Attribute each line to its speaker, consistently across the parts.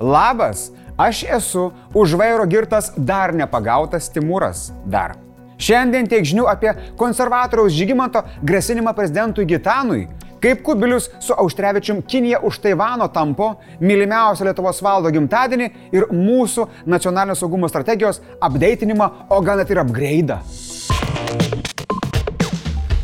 Speaker 1: Labas, aš esu už vairo girtas dar nepagautas Timūras. Dar. Šiandien tiek žinių apie konservatoriaus Žygimanto grasinimą prezidentui Gitanui, kaip Kubilius su Auštrevičium Kinija už Taivano tampo mylimiausią Lietuvos valdo gimtadienį ir mūsų nacionalinio saugumo strategijos apdeitinimą, o gal net ir upgrade'ą.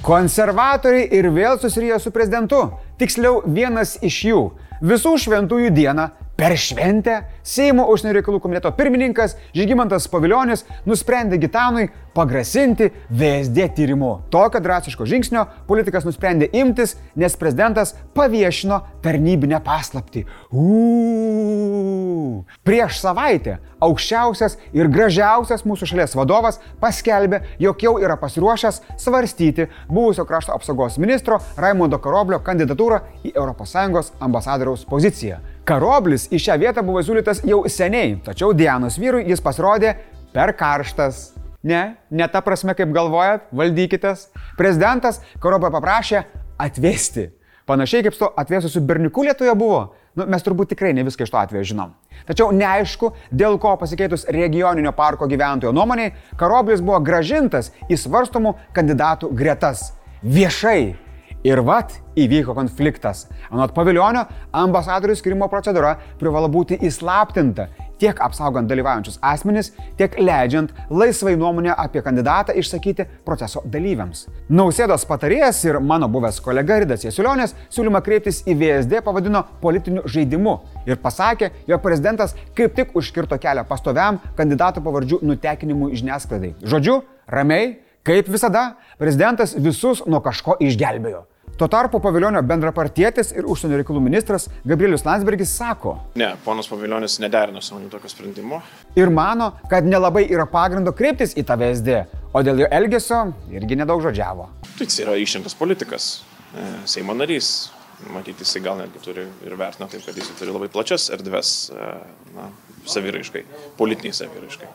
Speaker 1: Konservatoriai ir vėl susirėjo su prezidentu. Tiksliau, vienas iš jų visų šventųjų dieną Per šventę Seimo užsienio reikalų komiteto pirmininkas Žygimantas Paviljonis nusprendė Gitanui pagrasinti VSD tyrimu. Tokio drastiško žingsnio politikas nusprendė imtis, nes prezidentas paviešino tarnybinę paslapti. Uuu. Prieš savaitę aukščiausias ir gražiausias mūsų šalies vadovas paskelbė, jog jau yra pasiruošęs svarstyti buvusio krašto apsaugos ministro Raimondo Karoblio kandidatūrą į ES ambasadoriaus poziciją. Karoblis į šią vietą buvo siūlytas jau seniai, tačiau Dianos vyrui jis pasirodė per karštas. Ne, ne ta prasme, kaip galvojat, valdykitės. Prezidentas Karoblio paprašė atvesti. Panašiai kaip su atvėsusiu berniuku Lietuvoje buvo. Nu, mes turbūt tikrai ne viską iš to atveju žinom. Tačiau neaišku, dėl ko pasikeitus regioninio parko gyventojo nuomoniai, Karoblis buvo gražintas į svarstomų kandidatų gretas. Viešai Ir vat įvyko konfliktas. Anot paviljonio, ambasadorių skirimo procedūra privalo būti įslaptinta tiek apsaugant dalyvaujančius asmenis, tiek leidžiant laisvai nuomonę apie kandidatą išsakyti proceso dalyviams. Nausėdos patarėjas ir mano buvęs kolega Ridas Jesulionės siūlymą kreiptis į VSD pavadino politiniu žaidimu ir pasakė, jog prezidentas kaip tik užkirto kelią pastoviam kandidatų pavardžių nutekinimui žiniasklaidai. Žodžiu, ramiai, kaip visada, prezidentas visus nuo kažko išgelbėjo. Tuo tarpu paviljonio bendrapartietis ir užsienio reikalų ministras Gabrielius Landsbergis sako.
Speaker 2: Ne, ponas paviljonis nederino su manim tokio sprendimo.
Speaker 1: Ir mano, kad nelabai yra pagrindo kreiptis į tą VSD, o dėl jo elgesio irgi nedaug žodžiavo.
Speaker 2: Tai jis yra išrinktas politikas, e, Seimo narys. Matyti, jisai gal netgi turi ir vertina taip, kad jis turi labai plačias erdves e, na, saviraiškai, politiniai saviraiškai.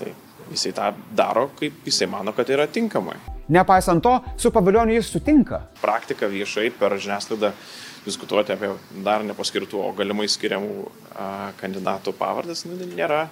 Speaker 2: Tai jisai tą daro, kaip jisai mano, kad yra tinkamai.
Speaker 1: Nepaisant to, su pavilioniu jis sutinka.
Speaker 2: Praktika viešai per žiniasklaidą diskutuoti apie dar nepaskirtų, o galimai skiriamų a, kandidatų pavardės nu, nėra,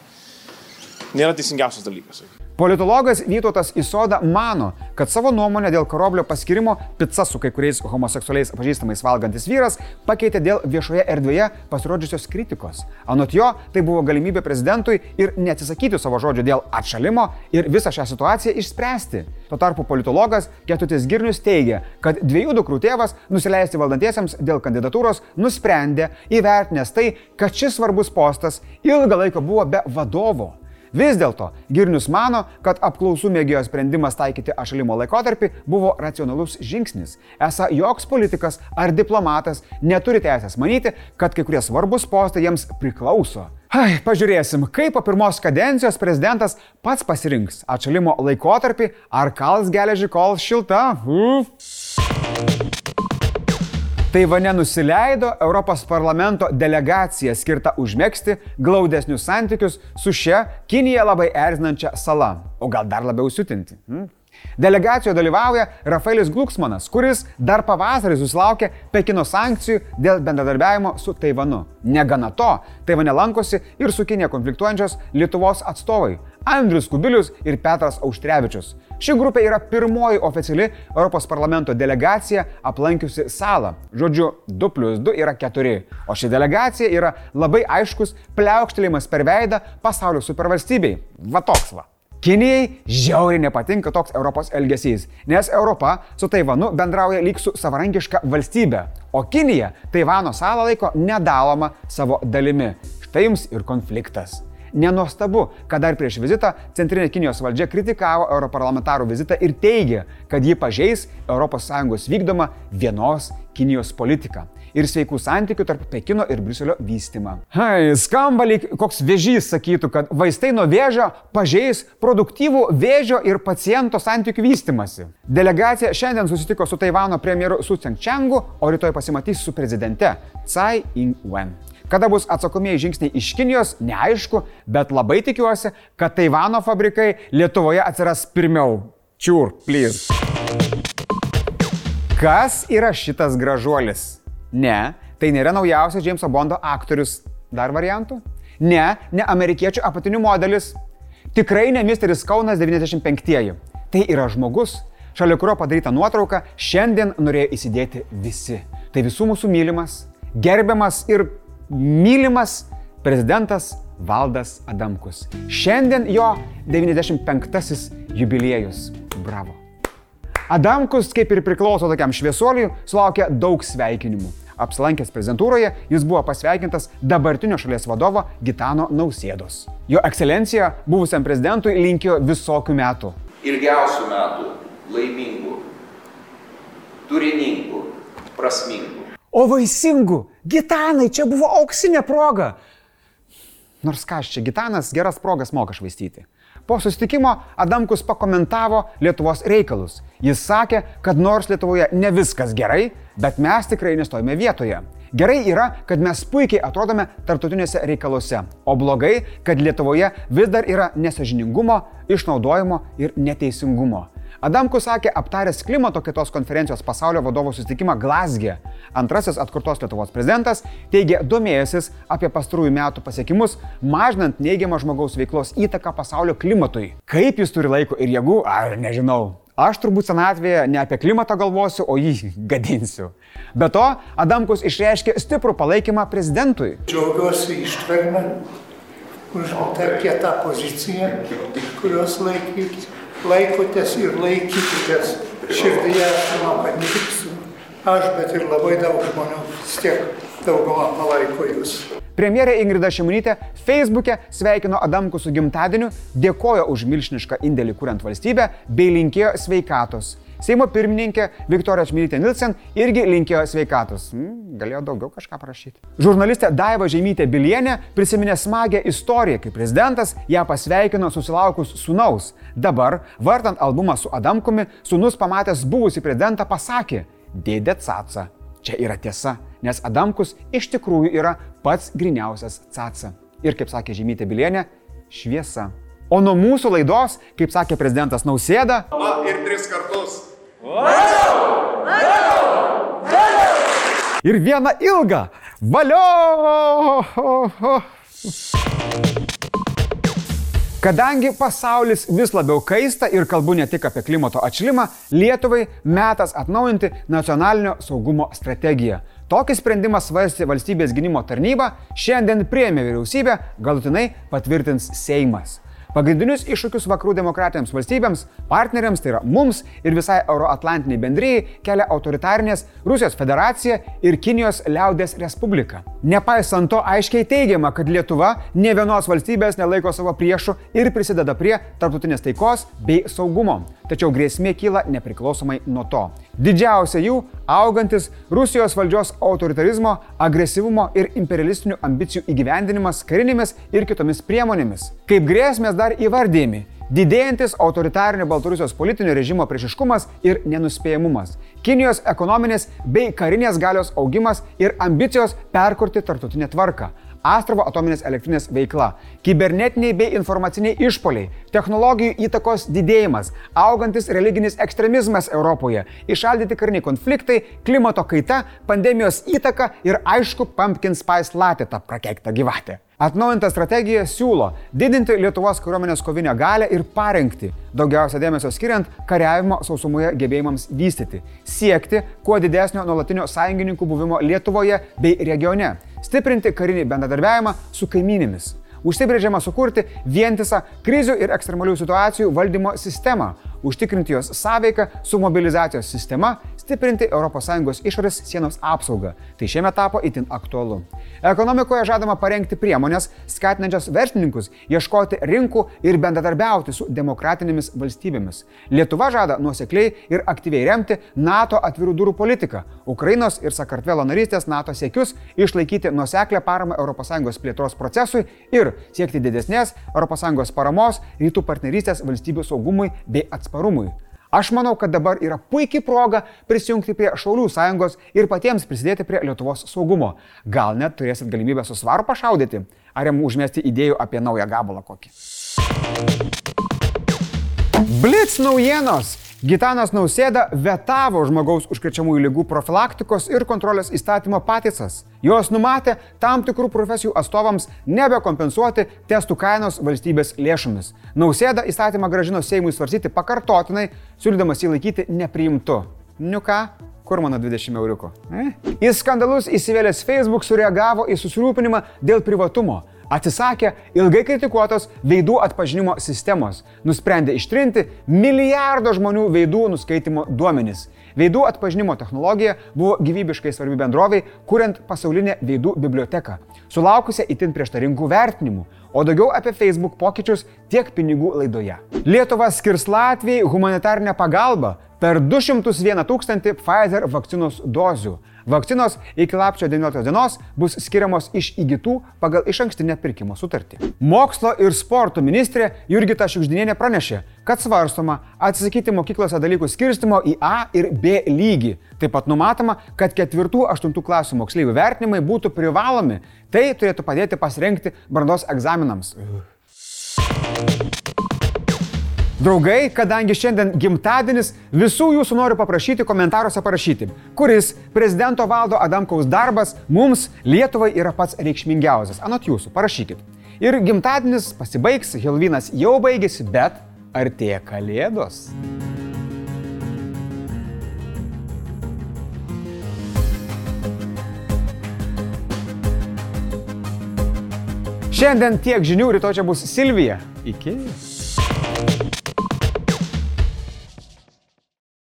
Speaker 2: nėra teisingiausias dalykas.
Speaker 1: Politologas Vytautas Isoda mano, kad savo nuomonę dėl karoblio paskirimo pica su kai kuriais homoseksualiais pažįstamais valgantis vyras pakeitė dėl viešoje erdvėje pasirodžiusios kritikos. Anot jo, tai buvo galimybė prezidentui ir neatsisakyti savo žodžio dėl atšalimo ir visą šią situaciją išspręsti. Tuo tarpu politologas Ketutis Girnius teigia, kad dviejų dukrų tėvas nusileisti valdantiesiems dėl kandidatūros nusprendė įvertinęs tai, kad šis svarbus postas ilgą laiką buvo be vadovo. Vis dėlto Girnius mano, kad apklausų mėgėjo sprendimas taikyti ašalimo laikotarpį buvo racionalus žingsnis. Esą joks politikas ar diplomatas neturi teisės manyti, kad kai kurie svarbus postai jiems priklauso. Ai, pažiūrėsim, kaip po pirmos kadencijos prezidentas pats pasirinks atšalimo laikotarpį ar kals geležį kol šilta. Uf. Taivane nusileido Europos parlamento delegacija skirta užmėgsti glaudesnius santykius su šia Kinija labai erzinančia sala, o gal dar labiau siutinti. Hmm? Delegacijoje dalyvauja Rafaelis Glucksmanas, kuris dar pavasarį susilaukė Pekino sankcijų dėl bendradarbiavimo su Taivanu. Negana to, Taivane lankosi ir su Kinė konfliktuojančios Lietuvos atstovai Andrius Kubilius ir Petras Auštrevičius. Ši grupė yra pirmoji oficiali Europos parlamento delegacija aplankiusi salą. Žodžiu, 2 plus 2 yra 4. O ši delegacija yra labai aiškus pliaukštėlimas per veidą pasaulio supervalstybei. Va toks va. Kinijai žiauriai nepatinka toks Europos elgesys, nes Europa su Taivanu bendrauja lyg su savarankiška valstybė, o Kinija Taivano salą laiko nedaloma savo dalimi. Štai jums ir konfliktas. Nenuostabu, kad dar prieš vizitą Centrinė Kinijos valdžia kritikavo europarlamentarų vizitą ir teigė, kad ji pažeis ES vykdomą vienos Kinijos politiką ir sveikų santykių tarp Pekino ir Briuselio vystimą. Hai, skamba lyg koks vėžys sakytų, kad vaistai nuo vėžio pažeis produktyvų vėžio ir paciento santykių vystimasi. Delegacija šiandien susitiko su Taivano premjeru Su Tsengchengu, o rytoj pasimatys su prezidente Tsai Ing-wen. Kada bus atsakomieji žingsniai iš Kinijos, neaišku, bet labai tikiuosi, kad Taivano fabrikai Lietuvoje atsiras pirmiau. Čiur, please. Kas yra šitas gražuolis? Ne, tai nėra naujausias Jameso Bondo aktorius. Dar variantų? Ne, ne amerikiečių apatinių modelis. Tikrai ne Misteris Kaunas 95-ieji. Tai yra žmogus, šalia kurio padaryta nuotrauka šiandien norėjo įsidėti visi. Tai visų mūsų mylimas, gerbiamas ir mylimas prezidentas Valdas Adamkus. Šiandien jo 95-asis jubiliejus. Bravo. Adamkus, kaip ir priklauso tokiam šviesuoliui, sulaukė daug sveikinimų. Apsilankęs prezidentūroje, jis buvo pasveikintas dabartinio šalies vadovo Gitano Nausėdos. Jo ekscelencija buvusiam prezidentui linkėjo visokių metų.
Speaker 3: Ilgiausių metų, laimingų, turiningų, prasmingų.
Speaker 1: O vaisingų, Gitanai, čia buvo auksinė proga. Nors ką aš čia, Gitanas geras progas moka švaistyti. Po susitikimo Adamkus pakomentavo Lietuvos reikalus. Jis sakė, kad nors Lietuvoje ne viskas gerai, bet mes tikrai nestojame vietoje. Gerai yra, kad mes puikiai atrodome tarptautinėse reikaluose, o blogai, kad Lietuvoje vis dar yra nesažiningumo, išnaudojimo ir neteisingumo. Adamkus sakė, aptaręs klimato kitos konferencijos pasaulio vadovų susitikimą Glasgė. Antrasis atkurtos Lietuvos prezidentas teigė domėjęsis apie pastarųjų metų pasiekimus, mažinant neigiamą žmogaus veiklos įtaką pasaulio klimatui. Kaip jis turi laiko ir jėgų, ar nežinau. Aš turbūt senatvėje ne apie klimatą galvosiu, o jį gadinsiu. Be to, Adamkus išreiškė stiprų palaikymą prezidentui.
Speaker 4: Džiaugiuosi ištvermę už tą kietą poziciją, kurios laikyti laikotės ir laikykitės širdyje, aš manau, kad ne tik su aš, bet ir labai daug žmonių vis tiek daugumą palaiko jūs.
Speaker 1: Premjerė Ingrida Šimonytė Facebook'e sveikino Adamku su gimtadieniu, dėkojo už milžinišką indėlį kuriant valstybę bei linkėjo sveikatos. Seimo pirmininkė Viktorija Čmilytė Nilsen irgi linkėjo sveikatos. Hmm, galėjo daugiau kažką parašyti. Žurnalistė Daiva Žemytė Bilienė prisiminė smagę istoriją, kai prezidentas ją pasveikino susilaukus sunaus. Dabar, vartant albumą su Adamkumi, sunus pamatęs buvusi prezidentą pasakė, dėdė Caca. Čia yra tiesa, nes Adamkus iš tikrųjų yra pats griniausias Caca. Ir kaip sakė Žemytė Bilienė, šviesa. O nuo mūsų laidos, kaip sakė prezidentas Nausėda.
Speaker 3: Va ir tris kartus.
Speaker 1: Ir vieną ilgą. Valio! Kadangi pasaulis vis labiau kaista ir kalbu ne tik apie klimato atšilimą, Lietuvai metas atnaujinti nacionalinio saugumo strategiją. Tokį sprendimą svarstė valstybės gynimo tarnyba, šiandien priemė vyriausybė, galutinai patvirtins Seimas. Pagrindinius iššūkius vakarų demokratiniams valstybėms, partneriams, tai yra mums ir visai Euroatlantiniai bendryjai, kelia autoritarinės Rusijos federacija ir Kinijos liaudės respublika. Nepaisant to, aiškiai teigiama, kad Lietuva ne vienos valstybės nelaiko savo priešų ir prisideda prie tarptautinės taikos bei saugumo. Tačiau grėsmė kyla nepriklausomai nuo to. Didžiausia jų - augantis Rusijos valdžios autoritarizmo, agresyvumo ir imperialistinių ambicijų įgyvendinimas karinėmis ir kitomis priemonėmis. Kaip grėsmės dar įvardėjami Didėjantis autoritarinio Baltarusijos politinio režimo priešiškumas ir nenuspėjamumas, Kinijos ekonominės bei karinės galios augimas ir ambicijos perkurti tartutinę tvarką, Astravo atominės elektrinės veikla, kibernetiniai bei informaciniai išpoliai, technologijų įtakos didėjimas, augantis religinis ekstremizmas Europoje, išaldyti kariniai konfliktai, klimato kaita, pandemijos įtaka ir aišku pumpkin spice latte tą prakeiktą gyvatę. Atnaujinta strategija siūlo didinti Lietuvos kariuomenės kovinę galę ir parengti, daugiausia dėmesio skiriant kariavimo sausumoje gebėjimams vystyti, siekti kuo didesnio nuolatinio sąjungininkų buvimo Lietuvoje bei regione, stiprinti karinį bendradarbiavimą su kaiminėmis. Užsibrėžiama sukurti vientisą krizių ir ekstremalių situacijų valdymo sistemą, užtikrinti jos sąveiką su mobilizacijos sistema, stiprinti ES išorės sienos apsaugą. Tai šiemet tapo itin aktualu. Ekonomikoje žadama parengti priemonės, skatinančias verslininkus ieškoti rinkų ir bendradarbiauti su demokratinėmis valstybėmis. Lietuva žada nuosekliai ir aktyviai remti NATO atvirų durų politiką, Ukrainos ir Sakartvelo narystės NATO siekius išlaikyti nuoseklę paramą ES plėtros procesui ir siekti didesnės ES paramos rytų partnerystės valstybių saugumui bei atsparumui. Aš manau, kad dabar yra puikiai proga prisijungti prie Šaulių sąjungos ir patiems prisidėti prie Lietuvos saugumo. Gal net turėsit galimybę su svaru pašaudyti, ar jam užmesti idėjų apie naują gabalą kokį. Blitz naujienos. Gitanas Nausėda vetavo žmogaus užkrečiamųjų lygų profilaktikos ir kontrolės įstatymo pataisas. Jos numatė tam tikrų profesijų atstovams nebekompensuoti testų kainos valstybės lėšomis. Nausėda įstatymą gražino Seimui svarstyti pakartotinai, siūlydamas jį laikyti nepriimtu. Ką, kur mano 20 euriukų? Eh? Į skandalus įsivėlęs Facebook sureagavo į susirūpinimą dėl privatumo atsisakė ilgai kritikuotos veidų atpažinimo sistemos, nusprendė ištrinti milijardo žmonių veidų nuskaitimo duomenis. Veidų atpažinimo technologija buvo gyvybiškai svarbi bendroviai, kuriant pasaulinę veidų biblioteką, sulaukusią itin prieštaringų vertinimų, o daugiau apie Facebook pokyčius tiek pinigų laidoje. Lietuva skirs Latvijai humanitarinę pagalbą per 201 tūkstantį Pfizer vakcinos dozių. Vakcinos iki lapčio 19 dienos bus skiriamos iš įgytų pagal iš ankstinę pirkimo sutartį. Mokslo ir sporto ministrė Jurgita Šiukždinienė pranešė, kad svarstoma atsisakyti mokyklose dalykų skirstimo į A ir B lygį. Taip pat numatoma, kad ketvirtų, aštuntų klasių moksleivių vertinimai būtų privalomi. Tai turėtų padėti pasirengti brandos egzaminams. Draugai, kadangi šiandien gimtadienis, visų jūsų noriu paprašyti komentaruose parašyti, kuris prezidento valdo Adamkaus darbas mums Lietuvai yra pats reikšmingiausias. Anot jūsų, parašykit. Ir gimtadienis pasibaigs, Helvinas jau baigėsi, bet artėja Kalėdos. Šiandien tiek žinių, rytoj čia bus Silvija. Iki.